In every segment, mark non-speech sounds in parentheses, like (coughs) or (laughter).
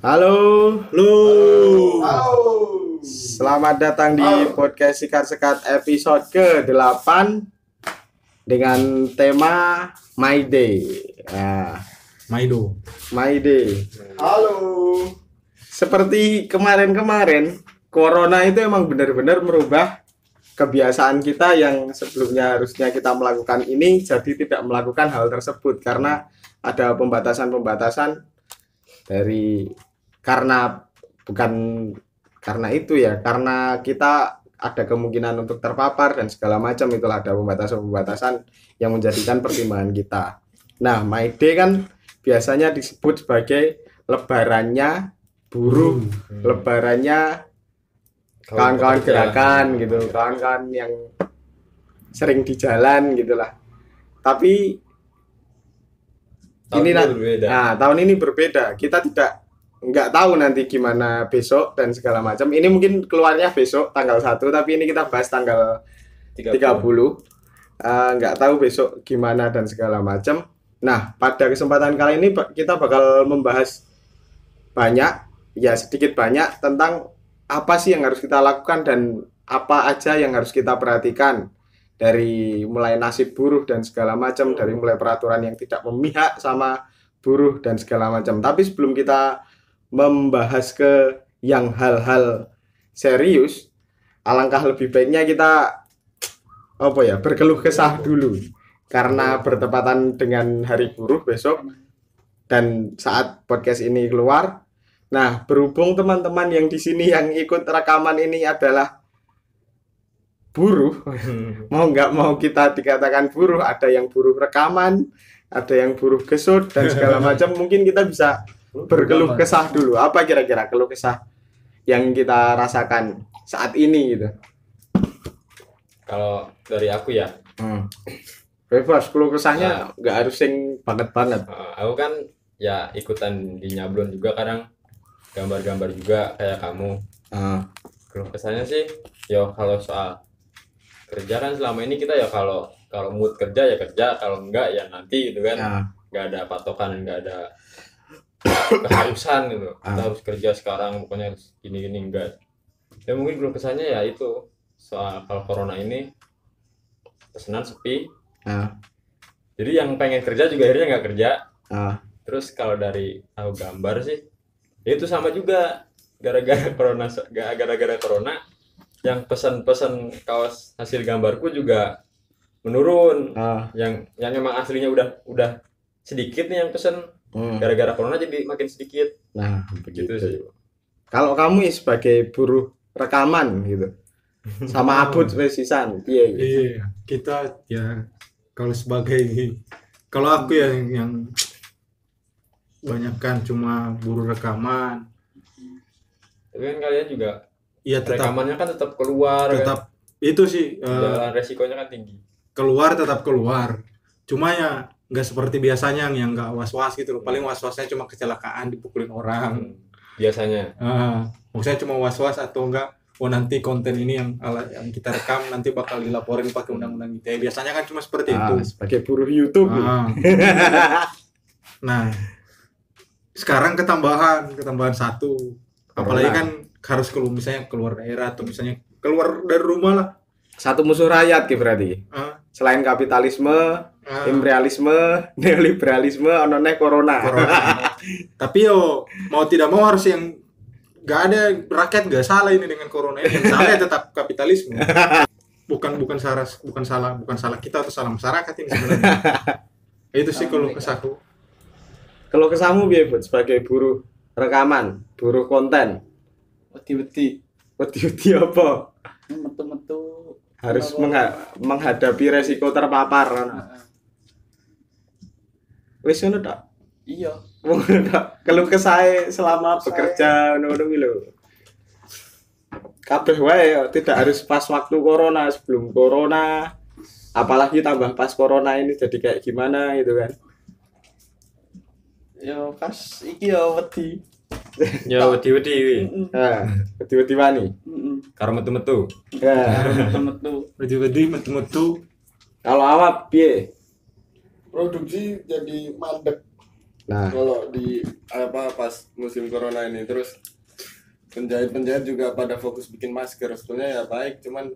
Halo, Lu. selamat datang di podcast Sikat Sekat episode ke-8 dengan tema My Day. Nah, Maido. My Day. Halo. Seperti kemarin-kemarin, Corona itu emang benar-benar merubah kebiasaan kita yang sebelumnya harusnya kita melakukan ini jadi tidak melakukan hal tersebut karena ada pembatasan-pembatasan dari karena bukan karena itu ya karena kita ada kemungkinan untuk terpapar dan segala macam itulah ada pembatasan-pembatasan yang menjadikan pertimbangan kita. Nah, My Day kan biasanya disebut sebagai lebarannya buruh, lebarannya kawan-kawan gerakan gitu, kawan-kawan yang sering di jalan gitulah. Tapi Tahun ini ini berbeda. nah, tahun ini berbeda. Kita tidak nggak tahu nanti gimana besok dan segala macam. Ini mungkin keluarnya besok tanggal 1 tapi ini kita bahas tanggal 30. Eh, nggak tahu besok gimana dan segala macam. Nah, pada kesempatan kali ini kita bakal membahas banyak, ya sedikit banyak tentang apa sih yang harus kita lakukan dan apa aja yang harus kita perhatikan dari mulai nasib buruh dan segala macam, dari mulai peraturan yang tidak memihak sama buruh dan segala macam. Tapi sebelum kita membahas ke yang hal-hal serius, alangkah lebih baiknya kita apa ya berkeluh kesah dulu karena bertepatan dengan hari buruh besok dan saat podcast ini keluar. Nah, berhubung teman-teman yang di sini yang ikut rekaman ini adalah buruh, (laughs) mau nggak mau kita dikatakan buruh, ada yang buruh rekaman, ada yang buruh gesut dan segala (laughs) macam. Mungkin kita bisa berkeluh kesah dulu. Apa kira-kira keluh kesah yang kita rasakan saat ini gitu? Kalau dari aku ya, Bebas, keluh kesahnya nggak harus yang banget-banget. eh, aku kan ya ikutan di nyablon juga kadang gambar-gambar juga kayak kamu. Ah, Keluh kesahnya sih, yo kalau soal kerja kan selama ini kita ya kalau kalau mood kerja ya kerja, kalau enggak ya nanti gitu kan. ah, Nggak ada patokan, nggak ada keharusan gitu. Kita Ah. harus kerja sekarang, pokoknya harus gini-gini enggak. Ya mungkin keluh kesahnya ya itu soal kalau corona ini pesanan sepi, ah, jadi yang pengen kerja juga akhirnya nggak kerja ah. terus kalau dari aku gambar sih ya itu sama juga gara-gara (laughs) corona ga- gara-gara corona yang pesan-pesan kaos hasil gambarku juga menurun ah. yang yang emang aslinya udah udah sedikit nih yang pesan Hmm. gara-gara corona jadi makin sedikit Nah, gitu begitu. sih Kalau kamu ya sebagai buruh rekaman gitu, sama abut spesisan, piye gitu? Iya, kita ya kalau sebagai kalau aku ya yang, yang banyak kan cuma buruh rekaman. tapi kan kalian juga Iya tetap rekamannya kan tetap keluar tetap itu sih kan eh, jalan resikonya kan tinggi keluar tetap keluar. Cuma ya nggak seperti biasanya yang nggak was-was gitu loh. Paling was-wasnya cuma kecelakaan dipukulin orang. Biasanya Ah, maksudnya cuma was-was atau enggak oh nanti konten ini yang ala- yang kita rekam nanti bakal dilaporin pakai undang-undang ITE. Biasanya kan cuma seperti itu. Ah, sebagai buruh YouTube. Ah. (laughs) nah, sekarang ketambahan, ketambahan satu. Apalagi kan harus keluar misalnya keluar daerah atau misalnya keluar dari rumah lah. Satu musuh rakyat gitu berarti. Ah, Selain kapitalisme, ah, imperialisme, (laughs) neoliberalisme, ono neh corona. corona. Tapi yo mau tidak mau harus yang nggak ada rakyat nggak salah ini dengan corona ini. Yang salah ya tetap kapitalisme. Bukan bukan salah bukan salah bukan salah kita atau salah masyarakat ini sebenarnya. Itu sih kalau kesahku. Kalau kesamu piye, Bud, sebagai buruh rekaman, buruh konten, wedi-wedi wedi-wedi apa? metu-metu Harus mengha- menghadapi resiko terpapar. kan? Wis ngono tok. iya Ngono tok. Keluh kesahe selama bekerja ngono kuwi lho. Kabeh wae ya, tidak harus pas waktu corona, sebelum corona. Apalagi tambah pas corona ini jadi kayak gimana gitu kan. yo pas iki yo wedi ya wedi-wedi wi. Mm-mm. Nah, wedi-wedi wani. Mm-mm. karo metu-metu. Nah, metu-metu. Wedi-wedi metu-metu. Kalau awak piye? produksi jadi mandek. Nah, kalau di apa pas musim corona ini. Terus penjahit-penjahit juga pada fokus bikin masker. Sebetulnya ya baik cuman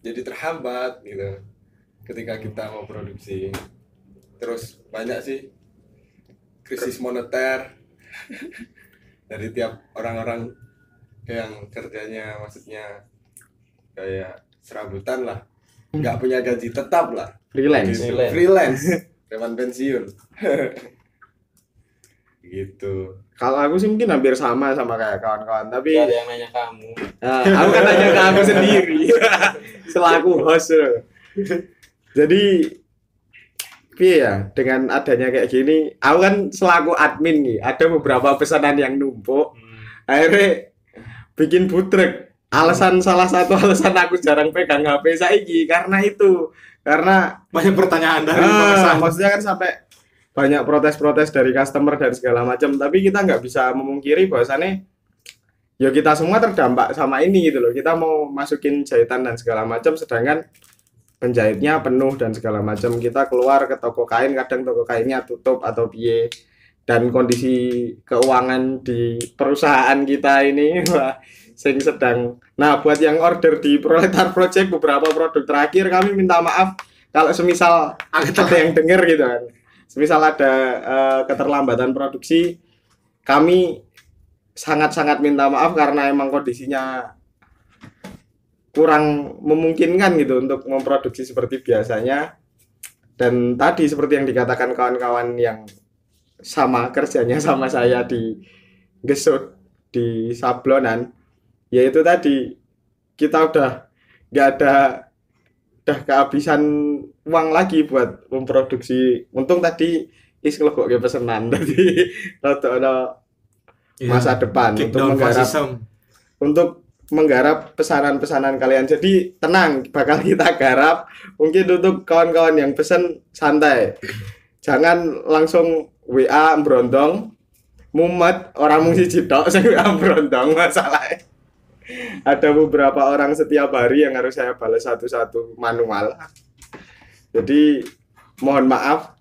jadi terhambat gitu. Ketika kita mau produksi. Terus banyak sih krisis moneter (laughs) dari tiap orang-orang yang kerjanya maksudnya kayak serabutan lah nggak punya gaji tetap lah freelance. Gitu. Freelance. freelance (laughs) preman pensiun (laughs) gitu Kalau aku sih mungkin hampir sama sama kayak kawan-kawan, tapi Gak ada yang nanya kamu Nah, aku kan nanya ke aku (laughs) sendiri selaku host. Jadi piye ya dengan adanya kayak gini, aku kan selaku admin nih, ada beberapa pesanan yang numpuk. Akhirnya bikin butrek. Alasan salah satu alasan aku jarang pegang HP saiki karena itu. Karena banyak pertanyaan dari Ah, pengesan. maksudnya kan sampai banyak protes-protes dari customer dan segala macam tapi kita nggak bisa memungkiri bahwasannya ya kita semua terdampak sama ini gitu loh kita mau masukin jahitan dan segala macam sedangkan penjahitnya penuh dan segala macam. Kita keluar ke toko kain kadang toko kainnya tutup atau piye. Dan kondisi keuangan di perusahaan kita ini (laughs) wah sing sedang. Nah buat yang order di Proletar Project beberapa produk terakhir kami minta maaf kalau semisal ada (laughs) yang denger gitu kan. Semisal ada eh, keterlambatan produksi kami sangat-sangat minta maaf karena emang kondisinya kurang memungkinkan gitu untuk memproduksi seperti biasanya. Dan tadi seperti yang dikatakan kawan-kawan yang sama kerjanya sama saya di gesut di sablonan yaitu tadi kita udah nggak ada udah kehabisan uang lagi buat memproduksi. Untung tadi is kok kayak pesenan (laughs) tadi rada ada Iya. masa depan untuk menggarap untuk menggarap pesanan-pesanan kalian. Jadi tenang, bakal kita garap. Mungkin untuk kawan-kawan yang pesen santai. Jangan langsung WA berondong. Mumet orang mung siji tok sing WA berondong masalah. Ada beberapa orang setiap hari yang harus saya balas satu-satu manual. Jadi mohon maaf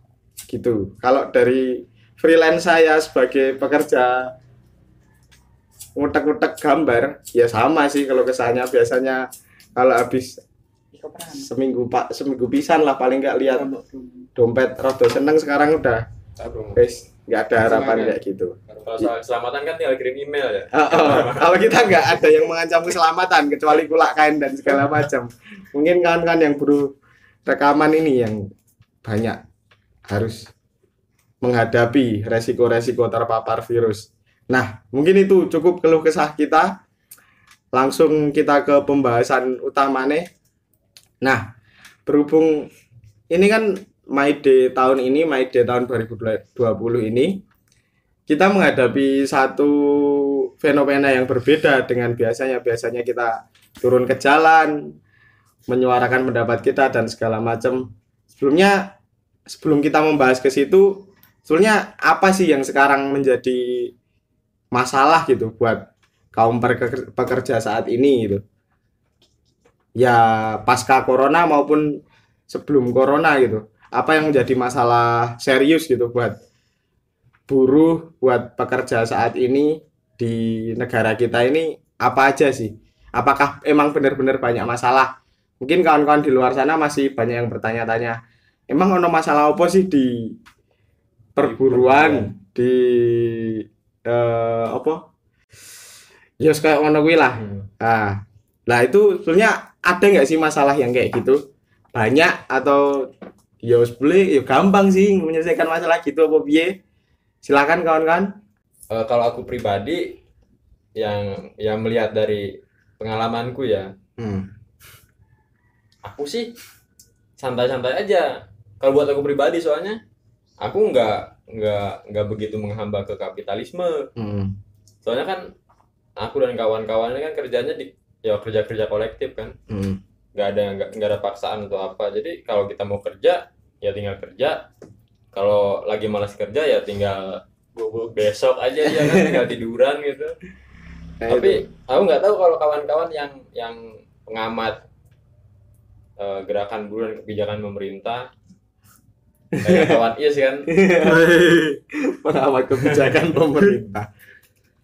gitu. Kalau dari freelance saya sebagai pekerja ngutek-ngutek gambar. Ya sama sih kalau kesannya. Biasanya kalau habis seminggu pak seminggu pisan lah paling nggak lihat dompet rodo seneng sekarang udah. Guys nggak ada harapan kayak gitu. Kalau soal keselamatan kan tinggal kirim email ya. Oh, oh. kalau kita nggak ada yang mengancam keselamatan kecuali kulak kain dan segala macam. Mungkin kawan-kawan yang buru rekaman ini yang banyak harus menghadapi resiko-resiko terpapar virus. Nah, mungkin itu cukup keluh kesah kita. Langsung kita ke pembahasan utamanya. Nah, berhubung ini kan My Day tahun ini, My Day tahun 2020 ini, kita menghadapi satu fenomena yang berbeda dengan biasanya. Biasanya kita turun ke jalan, menyuarakan pendapat kita dan segala macam. Sebelumnya, sebelum kita membahas ke situ, sebetulnya apa sih yang sekarang menjadi masalah gitu buat kaum peker- pekerja saat ini gitu? Ya pasca corona maupun sebelum corona gitu. Apa yang menjadi masalah serius gitu buat buruh, buat pekerja saat ini di negara kita ini apa aja sih? Apakah emang benar-benar banyak masalah? Mungkin kawan-kawan di luar sana masih banyak yang bertanya-tanya. Emang ono masalah apa sih di perburuan di eh, apa? Ya kayak ngono kuwi lah. Nah, nah itu sebenarnya ada nggak sih masalah yang kayak gitu? Banyak atau ya boleh ya gampang sih menyelesaikan masalah gitu apa piye? Silakan kawan-kawan. Eh, kalau aku pribadi yang yang melihat dari pengalamanku ya Hmm. aku sih santai-santai aja kalau buat aku pribadi soalnya aku nggak nggak nggak begitu menghamba ke kapitalisme Hmm. soalnya kan aku dan kawan-kawannya kan kerjanya di ya kerja kerja kolektif kan Hmm. nggak ada nggak nggak ada paksaan atau apa jadi kalau kita mau kerja ya tinggal kerja kalau lagi malas kerja ya tinggal besok aja ya kan tinggal tiduran gitu (laughs) Nah, tapi itu. aku nggak tahu kalau kawan-kawan yang yang pengamat eh, gerakan buruh dan kebijakan pemerintah kayak kawan is kan (laughs) Hei. pengamat kebijakan pemerintah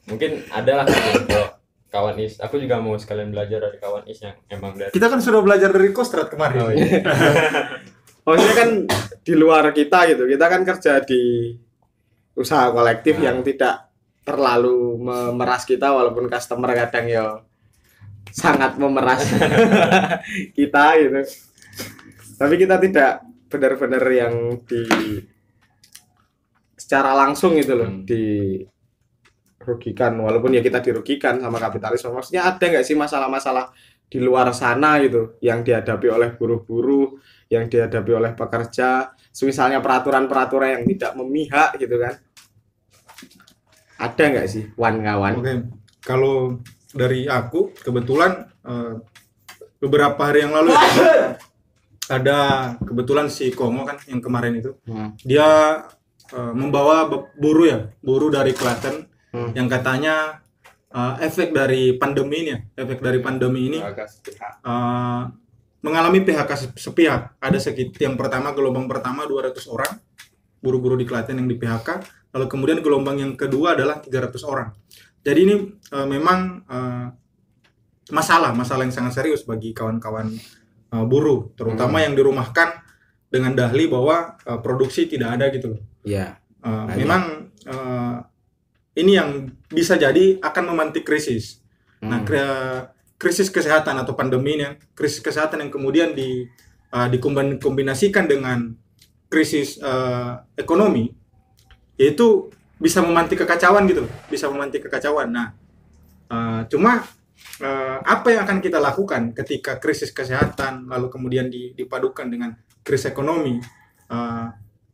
mungkin ada lah kalau kawan is aku juga mau sekalian belajar dari kawan is yang emang dari kita kan sudah belajar dari Kostrat kemarin oh, iya. (laughs) maksudnya kan di luar kita gitu kita kan kerja di usaha kolektif Nah. yang tidak terlalu memeras kita walaupun customer kadang ya sangat memeras (laughs) kita gitu tapi kita tidak benar-benar yang di secara langsung gitu loh Hmm. dirugikan. Walaupun ya kita dirugikan sama kapitalisme maksudnya ada nggak sih masalah-masalah di luar sana gitu yang dihadapi oleh buruh-buruh yang dihadapi oleh pekerja? Misalnya peraturan-peraturan yang tidak memihak gitu kan. Ada nggak sih wan kawan Oke, kalau dari aku kebetulan eh, beberapa hari yang lalu ya, ada kebetulan si Kongo kan yang kemarin itu Hmm. dia eh, membawa buruh ya buruh dari Klaten Hmm. yang katanya eh, efek dari pandemi ini ya efek dari pandemi ini eh, mengalami PHK se- sepihak ada sekitar yang pertama gelombang pertama 200 orang buruh-buruh di Klaten yang di PHK lalu kemudian gelombang yang kedua adalah 300 orang jadi ini eh, memang eh, masalah masalah yang sangat serius bagi kawan-kawan eh, buruh terutama yang dirumahkan dengan dahli bahwa eh, produksi tidak ada gitu loh ya Uh, memang uh, ini yang bisa jadi akan memantik krisis. Nah, Hmm. kri- krisis kesehatan atau pandemi ini, krisis kesehatan yang kemudian di uh, dikombinasikan dengan krisis uh, ekonomi, yaitu bisa memantik kekacauan gitu, bisa memantik kekacauan. Nah, uh, cuma uh, apa yang akan kita lakukan ketika krisis kesehatan lalu kemudian di- dipadukan dengan krisis ekonomi? Uh,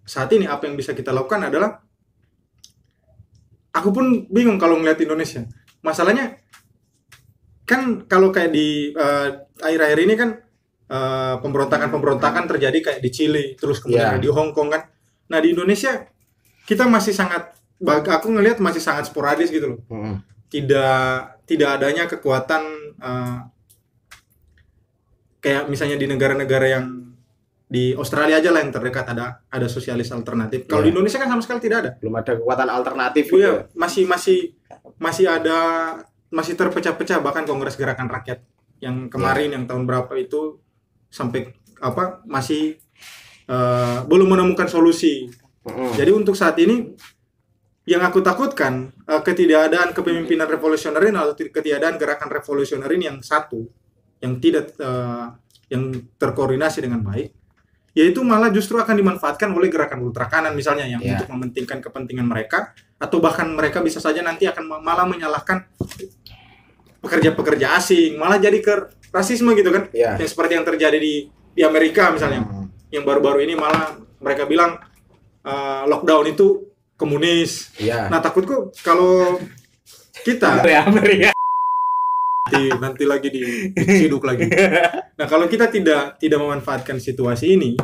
saat ini apa yang bisa kita lakukan adalah aku pun bingung kalau melihat Indonesia. Masalahnya kan kalau kayak di eh, akhir-akhir ini kan eh, pemberontakan-pemberontakan terjadi kayak di Chili, terus kemudian ada di Hong Kong kan. Nah di Indonesia kita masih sangat, aku ngelihat masih sangat sporadis gitu loh. Hmm. Tidak tidak adanya kekuatan eh, kayak misalnya di negara-negara yang di Australia aja lah yang terdekat ada ada sosialis alternatif. Kalau Iya. di Indonesia kan sama sekali tidak ada. belum ada kekuatan alternatif gitu Iya, masih masih masih ada masih terpecah-pecah bahkan Kongres Gerakan Rakyat yang kemarin yang tahun berapa itu sampai apa masih eh, belum menemukan solusi. Hmm. Jadi untuk saat ini yang aku takutkan eh, ketidakadaan kepemimpinan revolusionerin atau ti- ketidakadaan gerakan revolusionerin yang satu yang tidak eh, yang terkoordinasi dengan baik yaitu malah justru akan dimanfaatkan oleh gerakan ultra kanan misalnya yang Ya. untuk mementingkan kepentingan mereka atau bahkan mereka bisa saja nanti akan ma- malah menyalahkan pekerja-pekerja asing malah jadi ke rasisme gitu kan ya yang seperti yang terjadi di di Amerika misalnya Hmm. yang baru-baru ini malah mereka bilang eh, lockdown itu komunis. ya Nah takutku kalau kita Amerika nanti, nanti lagi di diciduk lagi. Nah kalau kita tidak tidak memanfaatkan situasi ini,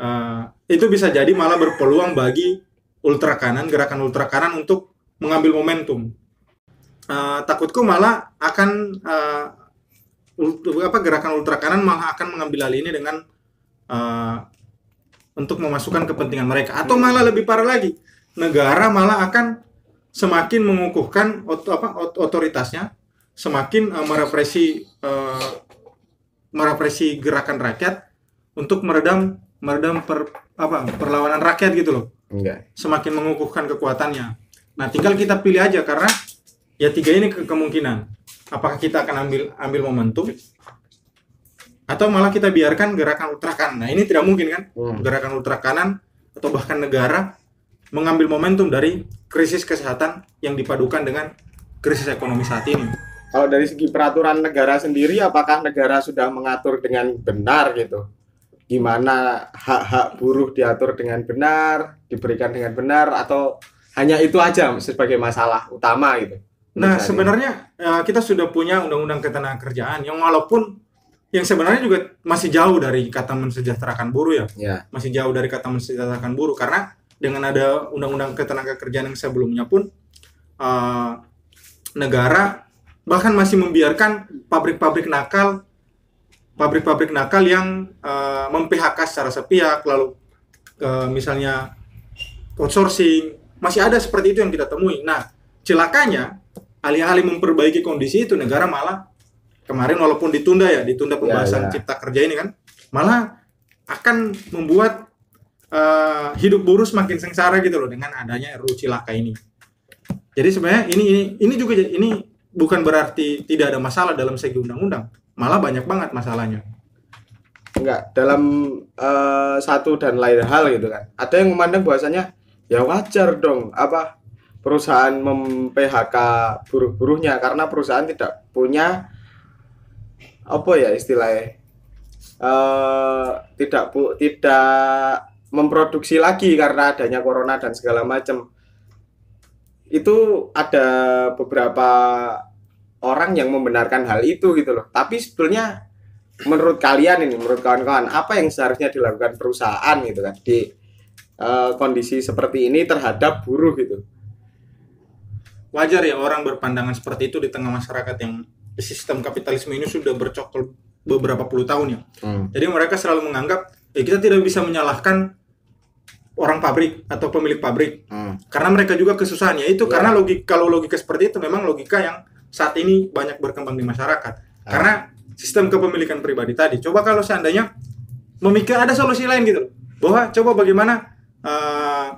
eh, itu bisa jadi malah berpeluang bagi ultra kanan gerakan ultra kanan untuk mengambil momentum. Eh, takutku malah akan ult- apa gerakan ultra kanan malah akan mengambil alih ini dengan eh, untuk memasukkan kepentingan mereka atau malah lebih parah lagi negara malah akan semakin mengukuhkan ot- apa ot- otoritasnya semakin eh, merepresi eh, merepresi gerakan rakyat untuk meredam meredam per, apa perlawanan rakyat gitu loh enggak semakin mengukuhkan kekuatannya. Nah, tinggal kita pilih aja karena ya tiga ini ke kemungkinan. Apakah kita akan ambil ambil momentum atau malah kita biarkan gerakan ultra kanan. Nah, ini tidak mungkin kan? Hmm. Gerakan ultra kanan atau bahkan negara mengambil momentum dari krisis kesehatan yang dipadukan dengan krisis ekonomi saat ini. Kalau dari segi peraturan negara sendiri, apakah negara sudah mengatur dengan benar gitu? Gimana hak-hak buruh diatur dengan benar, diberikan dengan benar, atau hanya itu aja sebagai masalah utama gitu? Nah, sebenarnya eh, kita sudah punya undang-undang ketenagakerjaan yang walaupun yang sebenarnya juga masih jauh dari kata mensejahterakan buruh ya. ya, masih jauh dari kata mensejahterakan buruh karena dengan ada undang-undang ketenagakerjaan yang sebelumnya pun eh, negara bahkan masih membiarkan pabrik-pabrik nakal pabrik-pabrik nakal yang eh, mem-PHK secara sepihak lalu ke misalnya outsourcing masih ada seperti itu yang kita temui nah celakanya alih-alih memperbaiki kondisi itu negara malah kemarin walaupun ditunda ya ditunda pembahasan ya. cipta kerja ini kan malah akan membuat eh, hidup buruh semakin sengsara gitu loh dengan adanya RUU Cilaka ini. Jadi sebenarnya ini ini ini juga ini bukan berarti tidak ada masalah dalam segi undang-undang. Malah banyak banget masalahnya. Enggak dalam eh, satu dan lain hal gitu kan. Ada yang memandang bahwasanya ya wajar dong apa perusahaan mem-PHK buruh-buruhnya karena perusahaan tidak punya apa ya istilahnya eh tidak pu, tidak memproduksi lagi karena adanya corona dan segala macam itu ada beberapa orang yang membenarkan hal itu gitu loh. Tapi sebetulnya menurut kalian ini menurut kawan-kawan apa yang seharusnya dilakukan perusahaan gitu kan di eh, kondisi seperti ini terhadap buruh gitu? Wajar ya orang berpandangan seperti itu di tengah masyarakat yang sistem kapitalisme ini sudah bercokol beberapa puluh tahun ya. Jadi mereka selalu menganggap ya kita tidak bisa menyalahkan orang pabrik atau pemilik pabrik. Karena mereka juga kesusahan. Ya itu Ya. karena logika kalau logika seperti itu memang logika yang saat ini banyak berkembang di masyarakat. Karena sistem kepemilikan pribadi tadi. Coba kalau seandainya memikir ada solusi lain gitu bahwa coba bagaimana eh,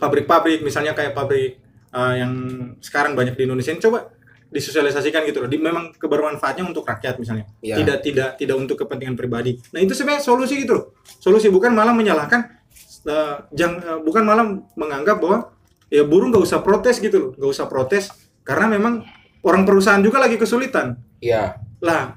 pabrik-pabrik misalnya kayak pabrik eh, yang sekarang banyak di Indonesia ini coba disosialisasikan gitu loh. Di, memang kebermanfaatnya untuk rakyat misalnya. Ya. tidak tidak tidak untuk kepentingan pribadi. Nah itu sebenarnya solusi gitu loh. Solusi bukan malah menyalahkan eh, jang, eh, bukan malah menganggap bahwa ya buruh nggak usah protes gitu loh nggak usah protes karena memang orang perusahaan juga lagi kesulitan Iya. lah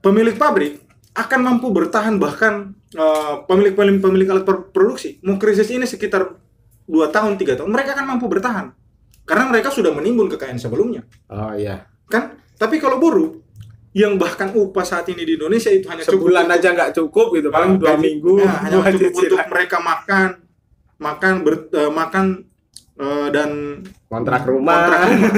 pemilik pabrik akan mampu bertahan bahkan eh, pemilik pemilik pemilik alat produksi mau krisis ini sekitar dua tahun tiga tahun mereka akan mampu bertahan karena mereka sudah menimbun kekayaan sebelumnya Oh iya. kan tapi kalau buruh yang bahkan upah saat ini di Indonesia itu hanya Sebulan cukup aja nggak cukup gitu, paling Ah, dua minggu. ya, (laughs) hanya cukup untuk cicilan. mereka makan makan ber, eh, makan eh, dan kontrak rumah. kontrak rumah.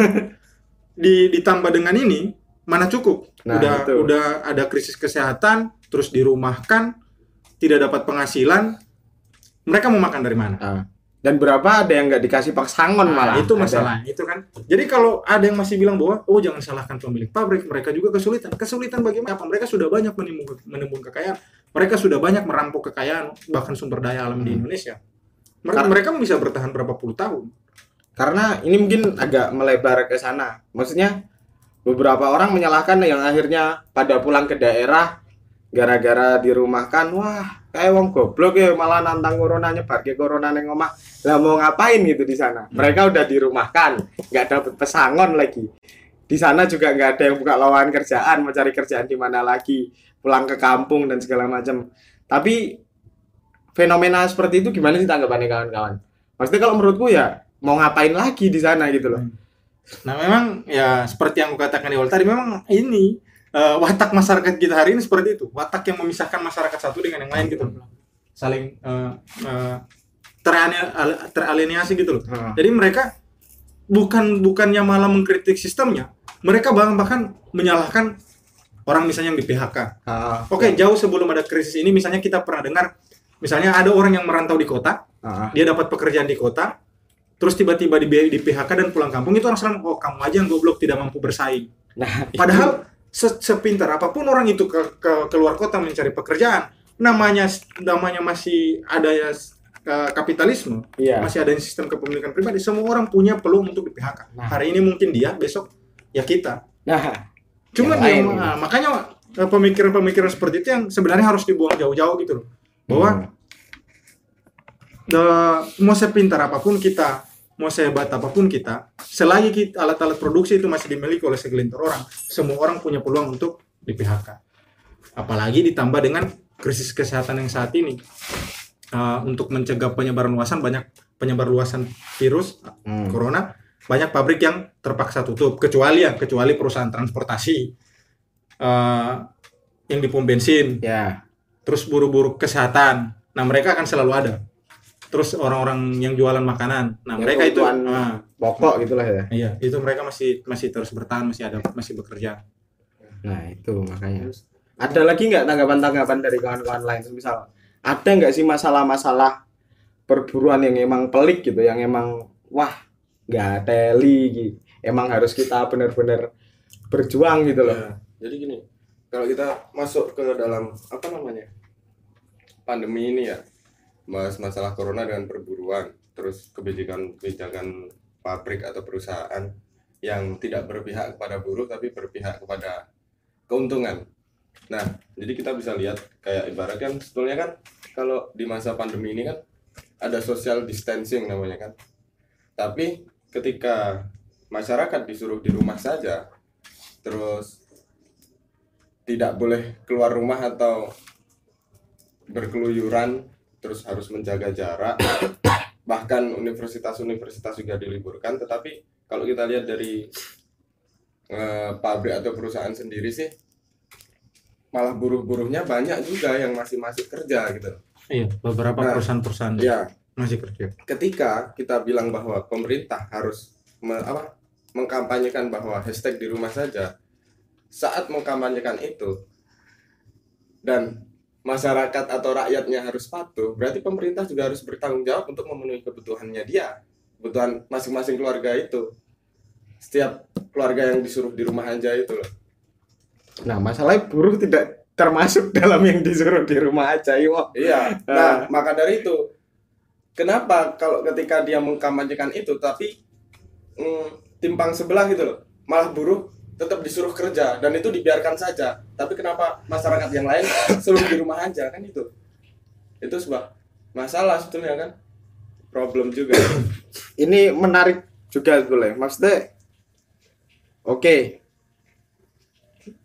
(laughs) di ditambah dengan ini mana cukup Nah, udah itu. udah ada krisis kesehatan terus dirumahkan tidak dapat penghasilan mereka mau makan dari mana Ah. Dan berapa ada yang nggak dikasih paksangon Nah, malah. itu Ada. masalahnya itu kan jadi kalau ada yang masih bilang bahwa oh jangan salahkan pemilik pabrik mereka juga kesulitan kesulitan bagaimana apa mereka sudah banyak menimbun menimbun kekayaan mereka sudah banyak merampok kekayaan bahkan sumber daya alam di Hmm. Indonesia mereka Karena- mereka bisa bertahan berapa puluh tahun Karena ini mungkin agak melebar ke sana. Maksudnya beberapa orang menyalahkan yang akhirnya pada pulang ke daerah gara-gara dirumahkan, wah kayak wong goblok ya malah nantang corona nyebar ke corona neng omah. Lah mau ngapain gitu di sana? Mereka udah dirumahkan, nggak dapet pesangon lagi. Di sana juga nggak ada yang buka lowongan kerjaan, mau cari kerjaan di mana lagi, pulang ke kampung dan segala macam. Tapi fenomena seperti itu gimana sih tanggapannya kawan-kawan? Maksudnya kalau menurutku ya mau ngapain lagi di sana gitu loh. Nah memang ya seperti yang aku katakan di awal tadi memang ini eh, watak masyarakat kita hari ini seperti itu. Watak yang memisahkan masyarakat satu dengan yang lain gitu. Saling eh, eh, terane- al- teralienasi gitu loh. Jadi mereka bukan bukannya malah mengkritik sistemnya mereka bahkan bahkan menyalahkan orang misalnya yang di PHK Ah, oke jauh sebelum ada krisis ini misalnya kita pernah dengar misalnya ada orang yang merantau di kota ah, dia dapat pekerjaan di kota terus tiba-tiba di, di PHK dan pulang kampung itu orang selalu oh kamu aja yang goblok tidak mampu bersaing. Nah, padahal se- sepintar apa pun orang itu ke, ke keluar kota mencari pekerjaan namanya namanya masih ada ya eh, kapitalisme iya. masih ada sistem kepemilikan pribadi semua orang punya peluang untuk di PHK Nah. hari ini mungkin dia besok ya kita Nah, Cuman Yang makanya eh, pemikiran-pemikiran seperti itu yang sebenarnya harus dibuang jauh-jauh gitu loh. Bahwa Hmm. the- mau sepintar apa pun kita, mau sehebat apa pun kita, selagi kita, alat-alat produksi itu masih dimiliki oleh segelintir orang, semua orang punya peluang untuk di PHK. Apalagi ditambah dengan krisis kesehatan yang saat ini. Eh, untuk mencegah penyebaran luasan banyak penyebar luasan virus Hmm. corona banyak pabrik yang terpaksa tutup kecuali ya kecuali perusahaan transportasi eh, yang di pom bensin ya. terus buru-buru kesehatan nah mereka akan selalu ada terus orang-orang yang jualan makanan nah Yang mereka itu ah, Pokok gitulah ya. iya itu mereka masih masih terus bertahan masih ada masih bekerja Nah, itu makanya. Ada lagi nggak tanggapan-tanggapan dari kawan-kawan lain? Misal ada nggak sih masalah-masalah perburuan yang emang pelik gitu yang emang wah nggak teli gitu. emang harus kita benar-benar berjuang gitu loh Ya, jadi gini, kalau kita masuk ke dalam apa namanya pandemi ini ya, bahas masalah corona dengan perburuan, terus kebijakan-kebijakan pabrik atau perusahaan yang tidak berpihak kepada buruh tapi berpihak kepada keuntungan. Nah, jadi kita bisa lihat kayak ibarat kan sebetulnya kan kalau di masa pandemi ini kan ada social distancing namanya kan. Tapi ketika masyarakat disuruh di rumah saja, terus tidak boleh keluar rumah atau berkeluyuran terus harus menjaga jarak. (coughs) Bahkan universitas-universitas juga diliburkan. Tetapi kalau kita lihat dari eh, pabrik atau perusahaan sendiri sih malah buruh-buruhnya banyak juga yang masih masih kerja gitu. Iya, beberapa Nah, perusahaan-perusahaan ya masih kerja. ketika kita bilang bahwa pemerintah harus me- apa, mengkampanyekan bahwa hashtag di rumah saja saat mengkampanyekan itu dan masyarakat atau rakyatnya harus patuh berarti pemerintah juga harus bertanggung jawab untuk memenuhi kebutuhannya dia kebutuhan masing-masing keluarga itu setiap keluarga yang disuruh di rumah aja itu loh nah masalahnya buruh tidak termasuk dalam yang disuruh di rumah aja Iwo. Iya. Nah, maka dari itu, kenapa kalau ketika dia mengkampanyekan itu, tapi mm, timpang sebelah gitu loh, malah buruh tetap disuruh kerja dan itu dibiarkan saja. Tapi kenapa masyarakat yang lain (coughs) suruh di rumah aja kan itu? Itu sebuah masalah sebetulnya kan, problem juga. (coughs) ini menarik juga boleh maksudnya oke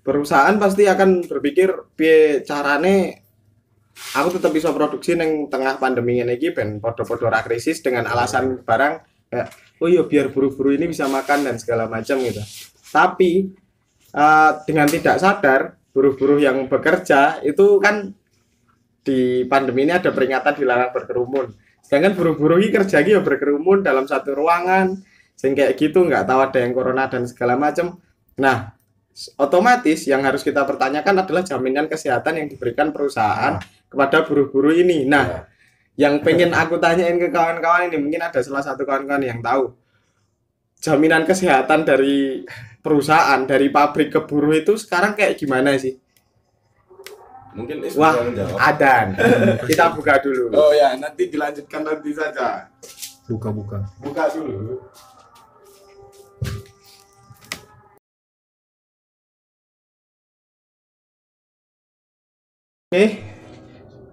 perusahaan pasti akan berpikir piye carane aku tetap bisa produksi neng tengah pandemi ini ben podo-podo krisis dengan alasan barang kayak oh iya biar buru-buru ini bisa makan dan segala macam gitu tapi eh, dengan tidak sadar buruh-buruh yang bekerja itu kan di pandemi ini ada peringatan dilarang berkerumun. Sedangkan buruh-buruh ini kerja ya berkerumun dalam satu ruangan sehingga kayak gitu nggak tahu ada yang corona dan segala macam nah otomatis yang harus kita pertanyakan adalah jaminan kesehatan yang diberikan perusahaan kepada buruh-buruh ini. Nah yang pengen aku tanyain ke kawan-kawan ini mungkin ada salah satu kawan-kawan yang tahu jaminan kesehatan dari perusahaan dari pabrik ke buruh itu sekarang kayak gimana sih Mungkin Is Wah, menjawab. Adan kita buka dulu Oh ya, nanti dilanjutkan nanti saja. Buka-buka. Buka dulu. Oke,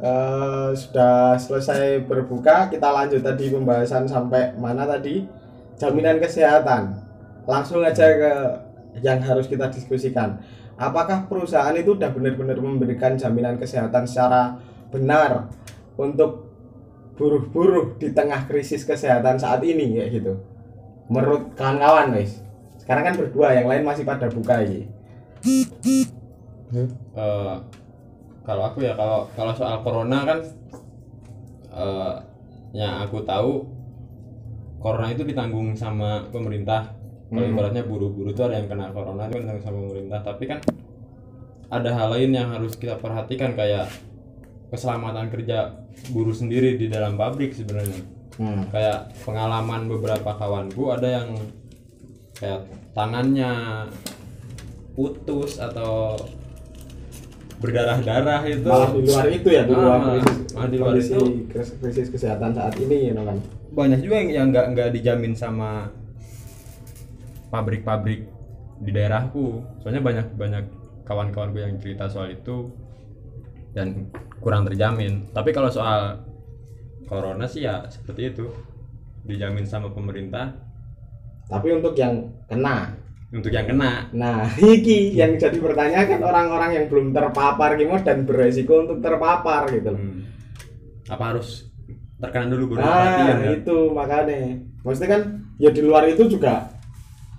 eh, sudah selesai berbuka. Kita lanjut tadi pembahasan sampai mana tadi? Jaminan kesehatan. Langsung aja ke yang harus kita diskusikan. Apakah perusahaan itu sudah benar-benar memberikan jaminan kesehatan secara benar untuk buruh-buruh di tengah krisis kesehatan saat ini kayak gitu? Menurut kawan-kawan, guys. Sekarang kan berdua, yang lain masih pada buka ini. Eh, kalau aku ya kalau kalau soal corona kan eh yang aku tahu corona itu ditanggung sama pemerintah kalau Hmm. ibaratnya buru-buru itu ada yang kena corona itu kan sama pemerintah tapi kan ada hal lain yang harus kita perhatikan kayak keselamatan kerja buruh sendiri di dalam pabrik sebenarnya Hmm. kayak pengalaman beberapa kawanku ada yang kayak tangannya putus atau berdarah-darah itu malah di luar itu ya di luar Ah, malah di luar itu. krisis, krisis kesehatan saat ini ya kan banyak juga yang yang nggak nggak dijamin sama pabrik-pabrik di daerahku. Soalnya banyak banyak kawan-kawanku yang cerita soal itu dan kurang terjamin. Tapi kalau soal corona sih ya seperti itu. Dijamin sama pemerintah. Tapi untuk yang kena. Untuk yang kena. Nah (laughs) iki yang jadi pertanyaan kan orang-orang yang belum terpapar gimana dan beresiko untuk terpapar gitu Hmm. apa harus terkena dulu baru nah perhatian ya? itu makanya. Maksudnya kan ya di luar itu juga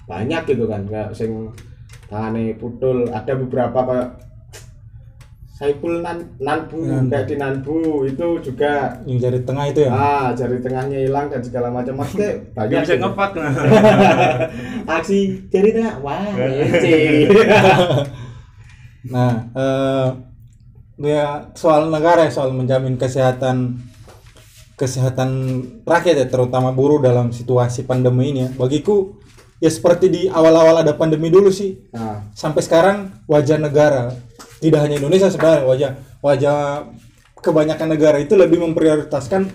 banyak gitu kan kayak sing tangane putul ada beberapa kayak Saiful nan Nanbu Nan- kayak di Nanbu itu juga Yang jari tengah itu ya. ah jari tengahnya hilang dan segala macam. Maksudnya (laughs) banyak bisa gitu. ngepak (laughs) aksi jari tengah wah ece (laughs) Nah, eh, ya soal negara ya soal menjamin kesehatan kesehatan rakyat ya terutama buruh dalam situasi pandemi ini ya. Bagiku ya seperti di awal-awal ada pandemi dulu sih. Nah, sampai sekarang wajah negara tidak hanya Indonesia sebenarnya wajah wajah kebanyakan negara itu lebih memprioritaskan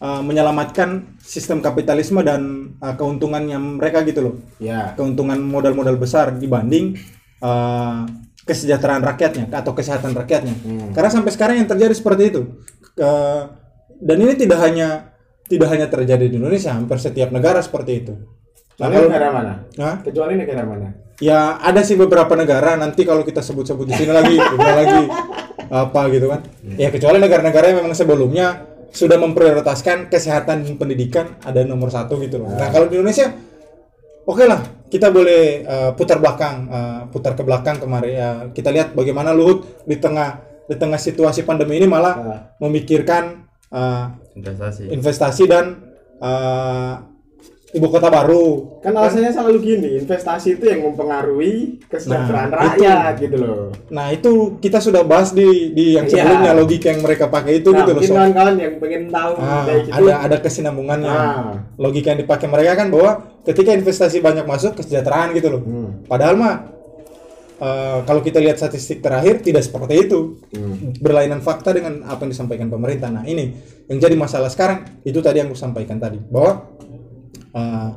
uh, menyelamatkan sistem kapitalisme dan uh, keuntungannya mereka gitu loh. Ya. keuntungan modal-modal besar dibanding uh, kesejahteraan rakyatnya atau kesehatan rakyatnya. Karena sampai sekarang yang terjadi seperti itu. Ke- dan ini tidak hanya tidak hanya terjadi di Indonesia hampir setiap negara seperti itu Lalu kalau negara mana? Hah? Kecuali negara mana? Ya ada sih beberapa negara nanti kalau kita sebut-sebut di sini lagi, (laughs) udah lagi apa gitu kan? Ya kecuali negara-negara yang memang sebelumnya sudah memprioritaskan kesehatan dan pendidikan ada nomor satu gitu loh. Nah kalau di Indonesia, oke lah kita boleh uh, putar belakang, uh, putar ke belakang kemarin ya kita lihat bagaimana Luhut di tengah di tengah situasi pandemi ini malah Nah, memikirkan uh, investasi investasi dan uh, ibu kota baru. kan alasannya selalu gini, investasi itu yang mempengaruhi kesejahteraan Nah, rakyat gitu loh. Nah itu kita sudah bahas di di yang Iya. sebelumnya logika yang mereka pakai itu Nah, gitu loh. mungkin kawan-kawan yang pengen tahu Ah, gitu. ada ada kesinambungannya. Ah. Logika yang dipakai mereka kan bahwa ketika investasi banyak masuk kesejahteraan gitu loh. Hmm. Padahal mah eh, kalau kita lihat statistik terakhir tidak seperti itu. Hmm. Berlainan fakta dengan apa yang disampaikan pemerintah. Nah ini yang jadi masalah sekarang itu tadi yang aku sampaikan tadi bahwa eh,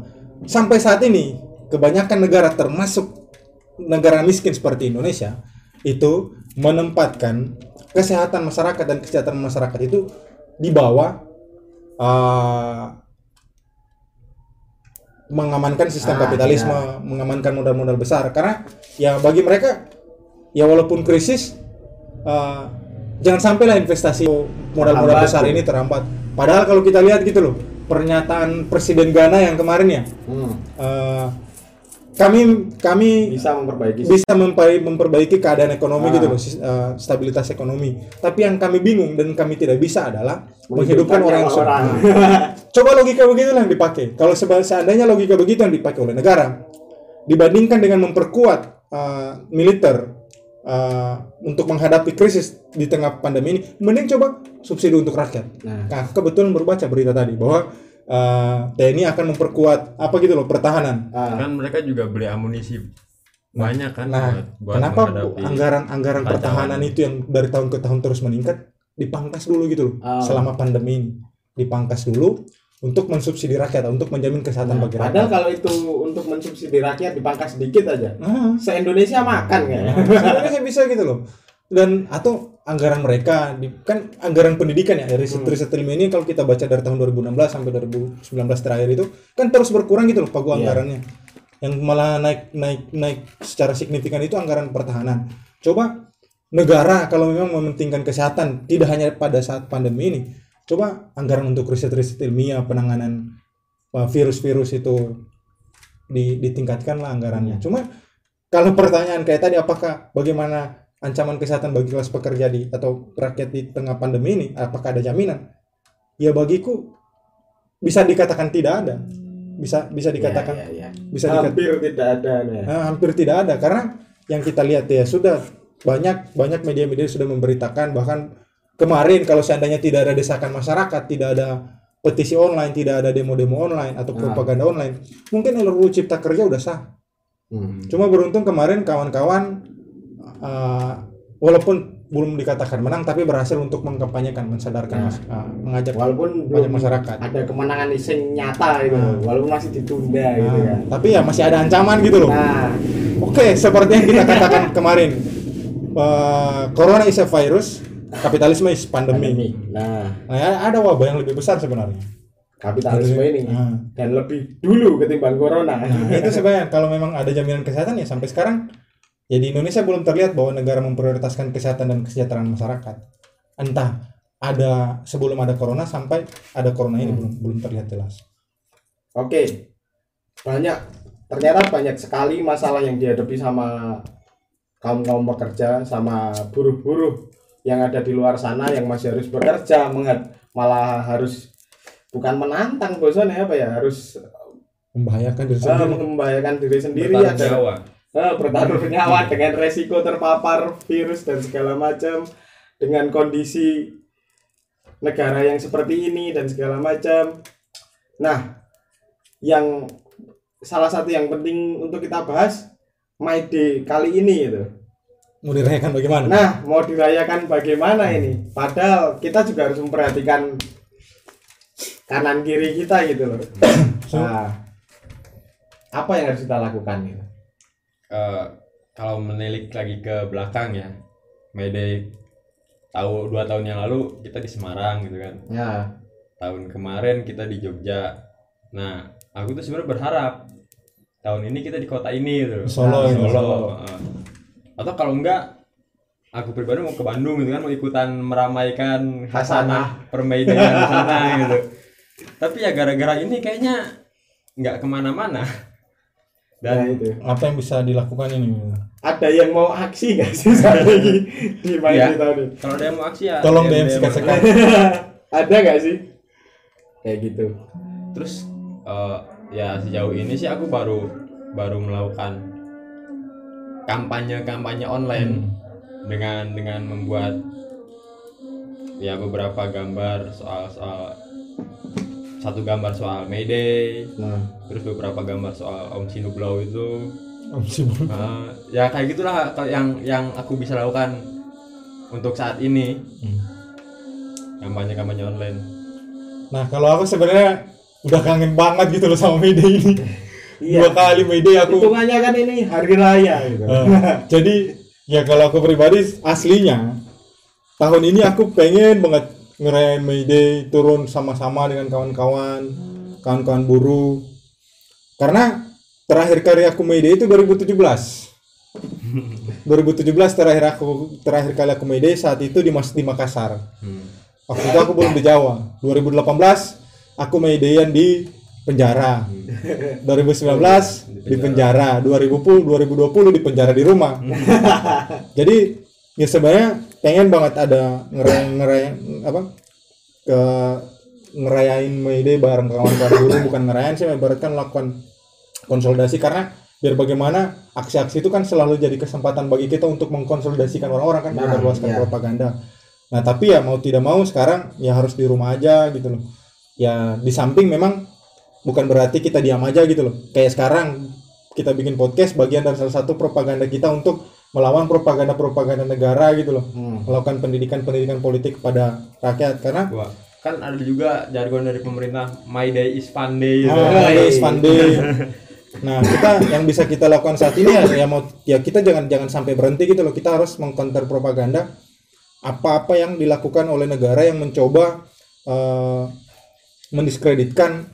sampai saat ini kebanyakan negara termasuk negara miskin seperti Indonesia itu menempatkan kesehatan masyarakat dan kesejahteraan masyarakat itu di bawah eh, mengamankan sistem Ah, kapitalisme, mengamankan modal-modal besar karena ya bagi mereka ya walaupun krisis eh, jangan sampailah investasi modal-modal besar gitu. ini terhambat. Padahal kalau kita lihat gitu loh pernyataan Presiden Ghana yang kemarin ya Hmm. eh, kami kami Bisa memperbaiki bisa memper- memperbaiki keadaan ekonomi Ah. gitu loh, eh, stabilitas ekonomi. Tapi yang kami bingung dan kami tidak bisa adalah menghidupkan orang yang sudah. (laughs) Coba logika begitu yang dipakai. Kalau seandainya logika begitu yang dipakai oleh negara, dibandingkan dengan memperkuat eh, militer eh, untuk menghadapi krisis di tengah pandemi ini, mending coba subsidi untuk rakyat. Nah. Nah, kebetulan berbaca berita tadi bahwa eh, TNI akan memperkuat apa gitu loh pertahanan. Ah. kan mereka juga beli amunisi banyak kan Nah, buat, buat kenapa menghadapi anggaran anggaran ancaman. pertahanan itu yang dari tahun ke tahun terus meningkat dipangkas dulu gitu loh Ah. selama pandemi ini dipangkas dulu untuk mensubsidi rakyat untuk menjamin kesehatan bagi Nah, Padahal rakyat. kalau itu untuk mensubsidi rakyat dipangkas sedikit aja. Ah, Se-Indonesia makan kayaknya. (laughs) sebenarnya bisa gitu loh. Dan atau anggaran mereka di, kan anggaran pendidikan ya dari riset Hmm. riset ini kalau kita baca dari tahun 2016 sampai 2019 terakhir itu kan terus berkurang gitu loh pagu Iya. anggarannya. Yang malah naik naik naik secara signifikan itu anggaran pertahanan. Coba negara kalau memang mementingkan kesehatan tidak hanya pada saat pandemi ini, coba anggaran untuk riset-riset ilmiah penanganan uh, virus-virus itu di, ditingkatkan lah anggarannya. Cuma kalau pertanyaan kayak tadi apakah bagaimana ancaman kesehatan bagi kelas pekerja di atau rakyat di tengah pandemi ini apakah ada jaminan? Ya bagiku bisa dikatakan tidak ada. Bisa bisa dikatakan Iya, iya, iya. bisa dikatakan hampir tidak ada nih. Nah, hampir tidak ada karena yang kita lihat ya sudah banyak banyak media-media sudah memberitakan bahkan kemarin kalau seandainya tidak ada desakan masyarakat, tidak ada petisi online, tidak ada demo-demo online atau Ah. propaganda online, mungkin RUU Cipta Kerja udah sah. Hmm. Cuma beruntung kemarin kawan-kawan uh, walaupun belum dikatakan menang tapi berhasil untuk mengkampanyekan, mensadarkan, Nah. mas- uh, mengajak Walaupun banyak masyarakat. ada kemenangan sing nyata gitu, Nah. walaupun masih ditunda gitu Nah, kan. tapi ya masih ada ancaman gitu loh. Nah, Oke, seperti yang kita katakan kemarin, uh, Corona is a virus, kapitalisme is pandemi. pandemi. Nah, Nah, ya, ada wabah yang lebih besar sebenarnya. kapitalisme ini Nah, dan lebih dulu ketimbang corona. nah, itu sebenarnya kalau memang ada jaminan kesehatan ya sampai sekarang ya di Indonesia belum terlihat bahwa negara memprioritaskan kesehatan dan kesejahteraan masyarakat. Entah ada sebelum ada corona sampai ada corona ini belum belum terlihat jelas. Oke, banyak ternyata banyak sekali masalah yang dihadapi sama kaum kaum pekerja, sama buruh-buruh yang ada di luar sana yang masih harus bekerja, menghad- malah harus bukan menantang bosan ya apa ya harus Membahayakan diri eh, sendiri. membahayakan diri sendiri bertaruh ada nyawa eh, bertaruh nyawa dengan resiko terpapar virus dan segala macam dengan kondisi negara yang seperti ini dan segala macam. Nah, yang salah satu yang penting untuk kita bahas My Day kali ini itu. Mau dirayakan bagaimana? Nah, mau dirayakan bagaimana ini? Padahal kita juga harus memperhatikan kanan kiri kita gitu loh. (coughs) Nah, apa yang harus kita lakukan gitu? Eh, kalau menilik lagi ke belakang ya Mayday tahu dua tahun yang lalu kita di Semarang gitu kan Ya, tahun kemarin kita di Jogja nah aku tuh sebenarnya berharap tahun ini kita di kota ini gitu Solo Nah, ya, Solo. Solo. Heeh. Atau kalau enggak aku pribadi mau ke Bandung gitu kan mau ikutan meramaikan hasanah permaidan di sana (laughs) gitu tapi ya gara-gara ini kayaknya nggak ke mana-mana dan dan itu. Apa yang bisa dilakukan ini? Ada yang mau aksi nggak sih saat (laughs) ini di My Ya. Ini? kalau ada yang mau aksi ya Tolong DM, sekat-sekat. (laughs) Ada nggak sih? Kayak gitu. terus eh, ya sejauh ini sih aku baru baru melakukan kampanye kampanye online dengan dengan membuat ya beberapa gambar soal soal satu gambar soal Mayday Nah, terus beberapa gambar soal Om Sinublau itu Om Sibuk. Eh, ya kayak gitulah yang yang aku bisa lakukan untuk saat ini Hmm. kampanye kampanye online Nah, kalau aku sebenarnya udah kangen banget gitu loh sama Mayday ini. (laughs) Iya. Dua kali Mayday aku. hitungannya kan ini hari raya gitu. Eh, jadi ya kalau aku pribadi aslinya tahun ini aku pengen banget ngerayain Mayday turun sama-sama dengan kawan-kawan kawan-kawan buruh karena terakhir kali aku Mayday itu 2017 2017 terakhir aku terakhir kali aku Mayday saat itu di Mas di Makassar Hmm. waktu itu aku belum di Jawa 2018 aku Maydayan di penjara. 2019 di penjara. 2020 2020 di penjara di rumah. (laughs) Jadi ya sebenarnya pengen banget ada ngerayain ngerayain apa ke ngerayain Mayday bareng kawan-kawan dulu. (laughs) Bukan ngerayain sih ibaratkan melakukan konsolidasi. Karena biar bagaimana aksi-aksi itu kan selalu jadi kesempatan bagi kita untuk mengkonsolidasikan orang-orang kan Nah, menyebarluaskan iya. propaganda. Nah tapi ya mau tidak mau sekarang ya harus di rumah aja gitu loh. Ya di samping memang bukan berarti kita diam aja gitu loh kayak sekarang kita bikin podcast bagian dari salah satu propaganda kita untuk melawan propaganda-propaganda negara gitu loh Hmm. melakukan pendidikan-pendidikan politik kepada rakyat karena Wah, kan ada juga jargon dari pemerintah My Day is Fun Day gitu. Ah, Hey. yes, pandai. Nah, kita yang bisa kita lakukan saat ini ya, ya mau ya kita jangan jangan sampai berhenti gitu loh. Kita harus mengcounter propaganda apa-apa yang dilakukan oleh negara yang mencoba eh, mendiskreditkan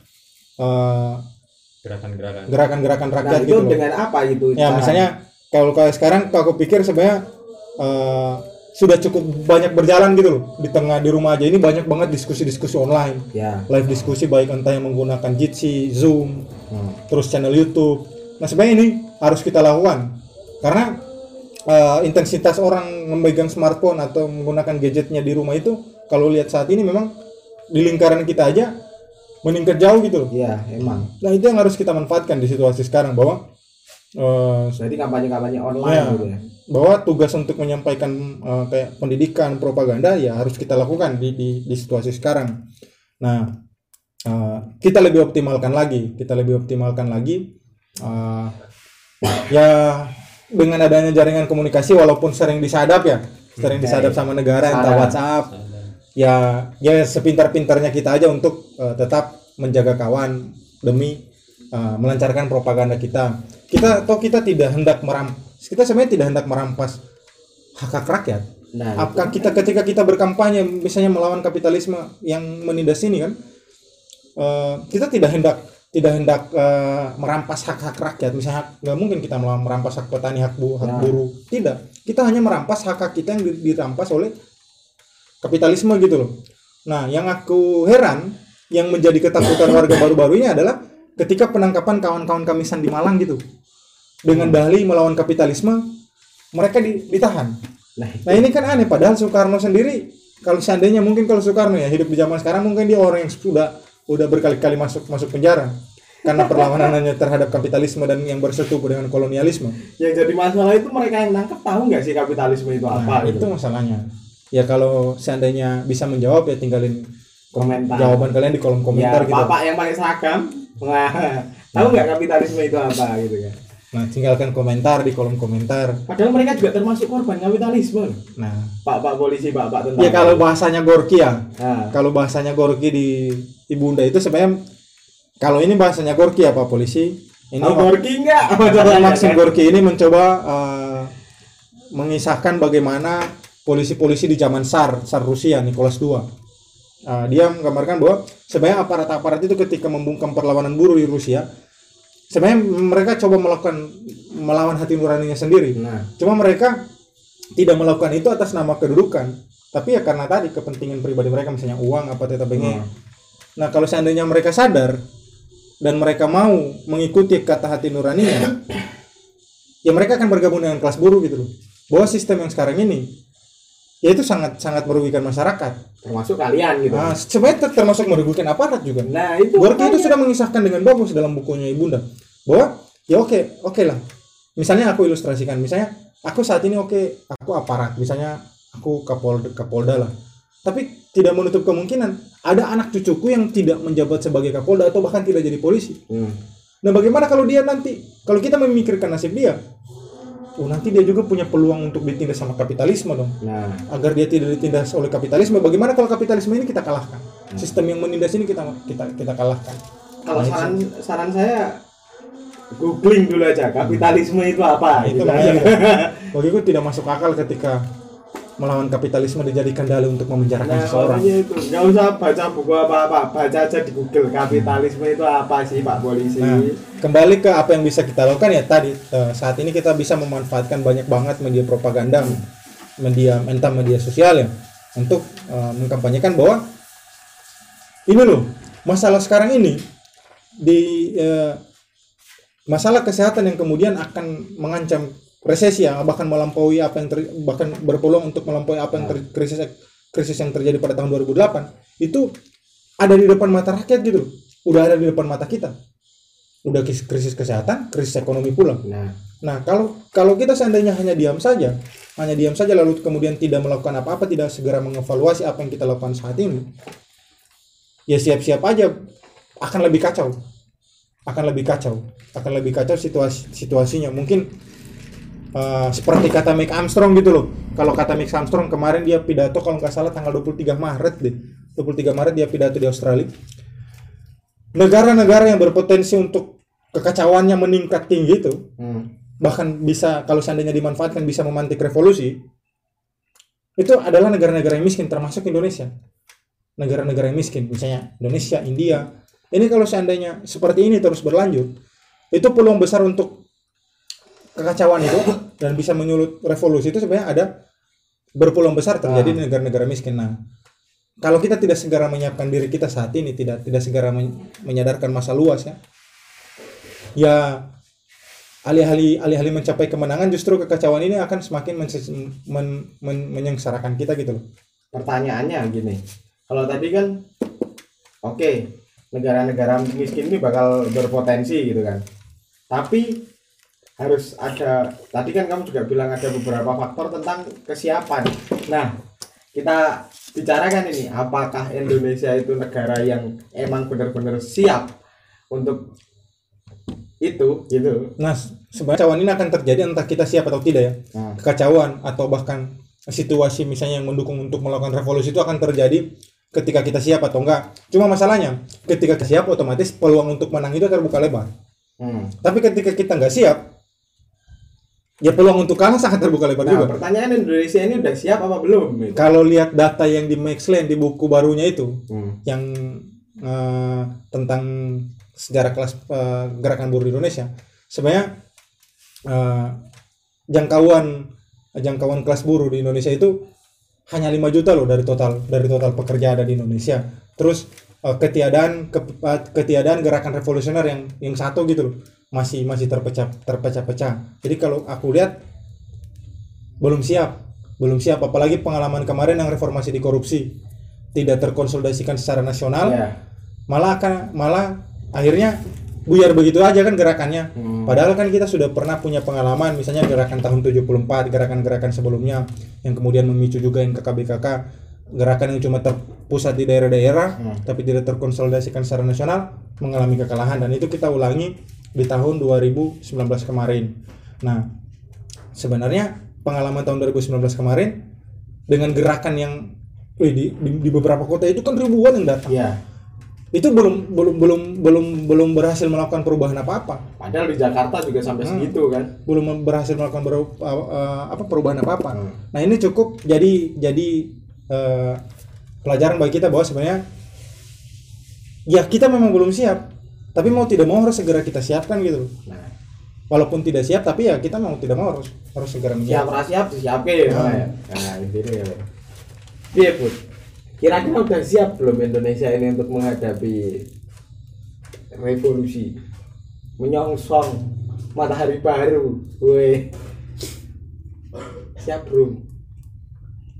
eh, gerakan-gerakan gerakan-gerakan Nah, rakyat itu gitu loh. dengan apa itu? Ya, caranya? misalnya kalau kayak sekarang kalau aku pikir sebenarnya eh, sudah cukup banyak berjalan gitu loh di tengah di rumah aja ini banyak banget diskusi-diskusi online ya. live diskusi baik entah yang menggunakan Jitsi, Zoom, Hmm. terus channel YouTube. Nah sebenarnya ini harus kita lakukan karena eh, intensitas orang memegang smartphone atau menggunakan gadgetnya di rumah itu kalau lihat saat ini memang di lingkaran kita aja meningkat jauh gitu loh. Iya, emang. Nah itu yang harus kita manfaatkan di situasi sekarang bahwa eh, Berarti kampanye-kampanye online Ya. gitu ya. bahwa tugas untuk menyampaikan eh, kayak pendidikan propaganda ya harus kita lakukan di di, di situasi sekarang. Nah eh, kita lebih optimalkan lagi, kita lebih optimalkan lagi eh, ya dengan adanya jaringan komunikasi walaupun sering disadap ya, sering disadap sama negara entah. WhatsApp ya ya sepintar-pintarnya kita aja untuk eh, tetap menjaga kawan demi eh, melancarkan propaganda kita. Kita toh kita tidak hendak meram kita sebenarnya tidak hendak merampas hak hak rakyat. Nah, Apakah kita ketika kita berkampanye misalnya melawan kapitalisme yang menindas ini kan eh, kita tidak hendak tidak hendak eh, merampas hak hak rakyat. Misalnya nggak mungkin kita melawan merampas hak petani hak bu hak buruh tidak. Kita hanya merampas hak hak kita yang di- dirampas oleh kapitalisme gitu loh. Nah yang aku heran yang menjadi ketakutan warga baru-baru ini adalah ketika penangkapan kawan-kawan kamisan di Malang gitu dengan dalih melawan kapitalisme mereka di- ditahan nah, Nah ini kan aneh padahal Soekarno sendiri kalau seandainya mungkin kalau Soekarno ya hidup di zaman sekarang mungkin dia orang yang sudah udah berkali-kali masuk masuk penjara karena perlawanannya terhadap kapitalisme dan yang bersetubuh dengan kolonialisme. yang jadi masalah itu mereka yang nangkep tahu nggak sih kapitalisme itu Nah, apa itu gitu. masalahnya. ya kalau seandainya bisa menjawab ya tinggalin Komentar. jawaban kalian di kolom komentar ya, gitu. bapak yang pakai seragam. Wah tahu nggak kapitalisme itu apa gitu kan nah tinggalkan komentar di kolom komentar. Padahal mereka juga termasuk korban kapitalisme. Nah. Pak pak polisi pak pak tentara. Ya kalau bahasanya Gorki ya. Nah, kalau bahasanya Gorki di Ibunda itu sebenarnya kalau ini bahasanya Gorki ya Pak polisi? Ini tahu Gorki nggak? (laughs) Maxim Gorki ini mencoba eh, mengisahkan bagaimana polisi-polisi di zaman SAR, SAR Rusia, Nicholas II. Eh, dia menggambarkan bahwa sebenarnya aparat-aparat itu ketika membungkam perlawanan buruh di Rusia, sebenarnya mereka coba melakukan melawan hati nuraninya sendiri. nah Cuma mereka tidak melakukan itu atas nama kedudukan, tapi ya karena tadi kepentingan pribadi mereka misalnya uang apa tetap Hmm. Nah, kalau seandainya mereka sadar dan mereka mau mengikuti kata hati nuraninya, ya mereka akan bergabung dengan kelas buruh gitu loh. Bahwa sistem yang sekarang ini ya itu sangat sangat merugikan masyarakat. Termasuk kalian gitu Nah, sebenarnya ter- termasuk merugikan aparat juga. nah itu Gorky itu sudah mengisahkan dengan bagus dalam bukunya Ibunda bahwa ya oke oke lah. Misalnya aku ilustrasikan, misalnya aku saat ini oke aku aparat, misalnya aku kapolda, kapolda lah. Tapi tidak menutup kemungkinan ada anak cucuku yang tidak menjabat sebagai kapolda atau bahkan tidak jadi polisi. Hmm. Nah, bagaimana kalau dia nanti kalau kita memikirkan nasib dia, oh nanti dia juga punya peluang untuk ditindas sama kapitalisme dong. nah Agar dia tidak ditindas oleh kapitalisme, bagaimana kalau kapitalisme ini kita kalahkan? Sistem yang menindas ini kita kita kita kalahkan. kalau Nah, itu saran saran saya googling dulu aja kapitalisme itu apa itu gitu. bagiku tidak masuk akal ketika melawan kapitalisme dijadikan dalih untuk memenjarakan Nah, seseorang. makanya itu nggak usah baca buku apa-apa, baca aja di Google kapitalisme itu apa sih Pak Polisi. Nah, kembali ke apa yang bisa kita lakukan ya tadi eh, saat ini kita bisa memanfaatkan banyak banget media propaganda, media entah media sosial ya untuk eh, mengkampanyekan bahwa ini loh masalah sekarang ini di eh, masalah kesehatan yang kemudian akan mengancam resesi ya bahkan melampaui apa yang ter- bahkan berpeluang untuk melampaui apa yang ter- krisis krisis yang terjadi pada tahun 2008 itu ada di depan mata rakyat gitu. Udah ada di depan mata kita. Udah krisis kesehatan krisis ekonomi pula. Nah, nah kalau kalau kita seandainya hanya diam saja hanya diam saja lalu kemudian tidak melakukan apa-apa tidak segera mengevaluasi apa yang kita lakukan saat ini ya siap-siap aja akan lebih kacau. Akan lebih kacau. Akan lebih kacau situasi situasinya. Mungkin eh, seperti kata Mick Armstrong gitu loh. Kalau kata Mick Armstrong kemarin dia pidato kalau nggak salah tanggal 23 Maret deh. 23 Maret dia pidato di Australia. Negara-negara yang berpotensi untuk kekacauannya meningkat tinggi itu hmm. bahkan bisa kalau seandainya dimanfaatkan bisa memantik revolusi itu adalah negara-negara yang miskin termasuk Indonesia. Negara-negara yang miskin misalnya Indonesia India. Ini kalau seandainya seperti ini terus berlanjut itu peluang besar untuk kekacauan itu dan bisa menyulut revolusi itu sebenarnya ada berpeluang besar terjadi di negara-negara miskin nah kalau kita tidak segera menyiapkan diri kita saat ini tidak tidak segera men- menyadarkan masa luas ya ya alih-alih alih-alih mencapai kemenangan justru kekacauan ini akan semakin menses- men- men- menyengsarakan kita gitu loh Pertanyaannya gini, kalau tadi kan, oke, negara-negara miskin ini bakal berpotensi gitu kan. Tapi harus ada, tadi kan kamu juga bilang ada beberapa faktor tentang kesiapan. Nah, kita bicarakan ini, apakah Indonesia itu negara yang emang benar-benar siap untuk itu gitu. nah se- sebenarnya kekacauan ini akan terjadi entah kita siap atau tidak ya Nah, kekacauan atau bahkan situasi misalnya yang mendukung untuk melakukan revolusi itu akan terjadi ketika kita siap atau enggak cuma masalahnya ketika kita siap otomatis peluang untuk menang itu terbuka lebar hmm. tapi ketika kita nggak siap ya peluang untuk kalah sangat terbuka lebar Nah, juga pertanyaan Indonesia ini udah siap apa belum? gitu? kalau lihat data yang di Maxland di buku barunya itu Hmm. yang eh, tentang sejarah kelas eh, gerakan buruh di Indonesia sebenarnya eh, jangkauan jangkauan kelas buruh di Indonesia itu hanya 5 juta loh dari total dari total pekerja ada di Indonesia terus eh, ketiadaan ke- eh, ketiadaan gerakan revolusioner yang yang satu gitu loh masih masih terpecah terpecah-pecah jadi kalau aku lihat belum siap belum siap apalagi pengalaman kemarin yang reformasi di korupsi tidak terkonsolidasikan secara nasional Ya. malah akan malah akhirnya buyar begitu aja kan gerakannya. Hmm. Padahal kan kita sudah pernah punya pengalaman misalnya gerakan tahun 74, gerakan-gerakan sebelumnya yang kemudian memicu juga yang KKBKK, gerakan yang cuma terpusat di daerah-daerah Hmm. tapi tidak terkonsolidasikan secara nasional mengalami kekalahan dan itu kita ulangi di tahun 2019 kemarin. Nah, sebenarnya pengalaman tahun 2019 kemarin dengan gerakan yang wih, di, di, di beberapa kota itu kan ribuan yang datang. Iya. Itu belum belum belum belum belum berhasil melakukan perubahan apa-apa. Padahal di Jakarta juga sampai Hmm. segitu kan. belum berhasil melakukan beru- uh, uh, apa perubahan apa apa. Hmm. Nah ini cukup jadi jadi uh, pelajaran bagi kita bahwa sebenarnya ya kita memang belum siap, tapi mau tidak mau harus segera kita siapkan gitu. loh. Nah, Walaupun tidak siap, tapi ya kita mau tidak mau harus harus segera siap menyiapkan. ra siap disiapke ya. Hmm. Nah, intinya ya. Bud? Kira-kira udah siap belum Indonesia ini untuk menghadapi revolusi menyongsong matahari baru? Woi. Siap belum?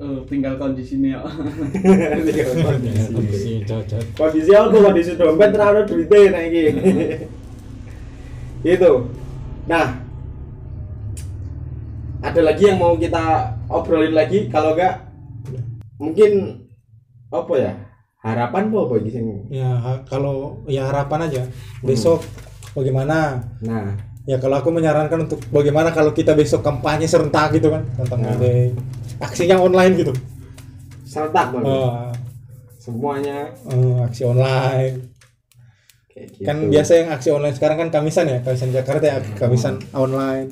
Eh, tinggal kondisinya. (laughs) Kondisi. Cocok. kondisi apa? Kondisi dompet ono duite nek iki. (laughs) Itu nah. Ada lagi yang mau kita obrolin lagi? Kalau enggak mungkin apa ya? Harapan apa apa sing? Ya ha- kalau ya harapan aja. Besok bagaimana? Nah. Ya kalau aku menyarankan untuk bagaimana kalau kita besok kampanye serentak gitu kan? Tentang Nah. ide aksinya online gitu. serentak Bang. Oh, semuanya eh, aksi online. kayak gitu. Kan biasa yang aksi online sekarang kan Kamisan ya, Kamisan Jakarta ya, Kamisan online.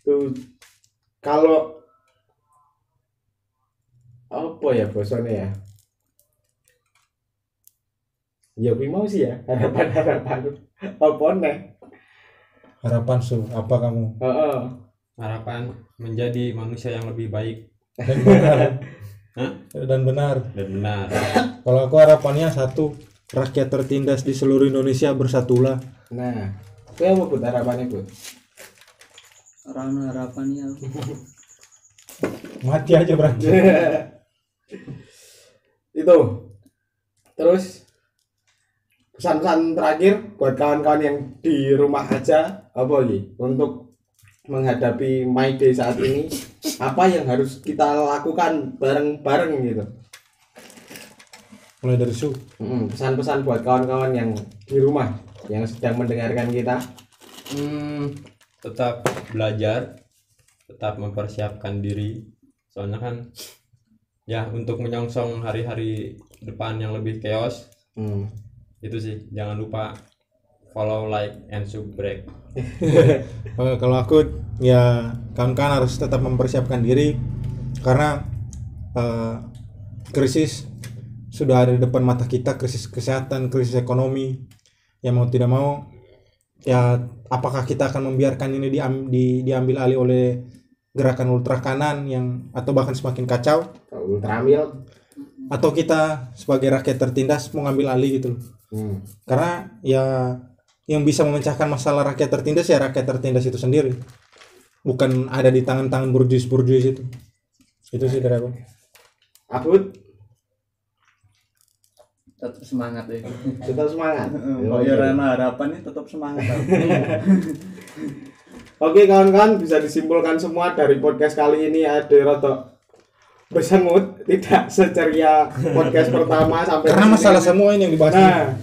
tuh kalau apa ya bosone ya ya gue mau sih ya harapan harapan apa nih Harapan su, apa kamu? Heeh. harapan menjadi manusia yang lebih baik (laughs) Dan benar. Hah? Dan benar. dan benar Kalau aku harapannya satu, rakyat tertindas di seluruh Indonesia bersatulah. nah itu apa buat harapannya buat orang harapannya (laughs) Mati aja berarti. (laughs) itu terus pesan-pesan terakhir buat kawan-kawan yang di rumah aja apa lagi untuk menghadapi My Day saat ini apa yang harus kita lakukan bareng-bareng gitu Mulai dari su. Mm, pesan-pesan buat kawan-kawan yang di rumah yang sedang mendengarkan kita Hmm, tetap belajar, tetap mempersiapkan diri. Soalnya kan ya untuk menyongsong hari-hari depan yang lebih chaos Hmm. itu sih jangan lupa follow, like, and subscribe. (laughs) Eh, kalau aku ya kawan-kawan harus tetap mempersiapkan diri. Karena eh, krisis sudah ada di depan mata kita. Krisis kesehatan krisis ekonomi. Yang mau tidak mau ya apakah kita akan membiarkan ini diam, di, diambil alih oleh gerakan ultra kanan yang atau bahkan semakin kacau? Ultramil atau kita sebagai rakyat tertindas mau ngambil alih gitu loh. Hmm. karena ya yang bisa memecahkan masalah rakyat tertindas ya rakyat tertindas itu sendiri. Bukan ada di tangan-tangan burjuis-burjuis itu. Itu sih dari aku. Abud tetap semangat ya. Tetap semangat? Oh ya Rana harapannya tetap semangat (laughs) Oke kawan-kawan bisa disimpulkan semua dari podcast kali ini ada rotok bersengut tidak (laughs) seceria podcast pertama sampai karena masalah semua ini yang dibahas Nah,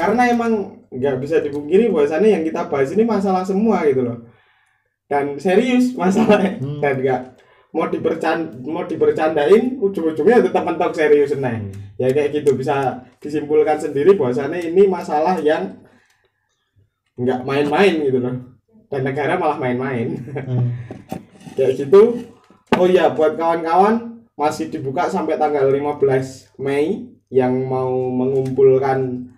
karena emang nggak bisa dipungkiri bahwasannya yang kita bahas ini masalah semua gitu loh. Dan serius masalahnya Hmm. dan nggak mau dibercan mau dibercandain ujung-ujungnya tetap mentok serius nah. Ya kayak gitu bisa disimpulkan sendiri bahwasannya ini masalah yang nggak main-main gitu loh. Dan negara malah main-main. Hmm. (laughs) kayak gitu. Oh iya buat kawan-kawan masih dibuka sampai tanggal 15 Mei yang mau mengumpulkan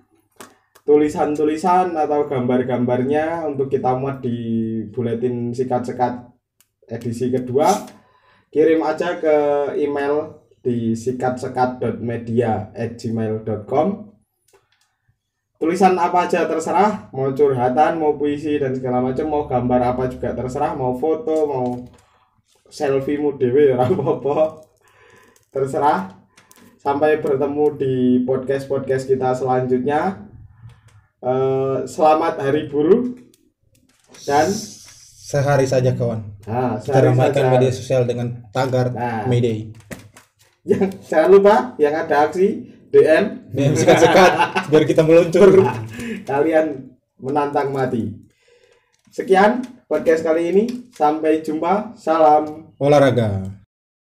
tulisan-tulisan atau gambar-gambarnya untuk kita muat di buletin sikat-sekat edisi kedua kirim aja ke email di sikatsekat.media@gmail.com tulisan apa aja terserah mau curhatan mau puisi dan segala macam mau gambar apa juga terserah mau foto mau selfie mu dewe ora apa-apa. Terserah. Sampai bertemu di podcast podcast kita selanjutnya Eh, selamat hari buruh dan Sehari saja kawan. nah, Kita ramaikan media sosial dengan tagar Nah. Mayday. Yang- jangan lupa yang ada aksi DM DM sekat-sekat biar kita meluncur. kalian menantang mati. Sekian podcast kali ini. Sampai jumpa. Salam. Olahraga.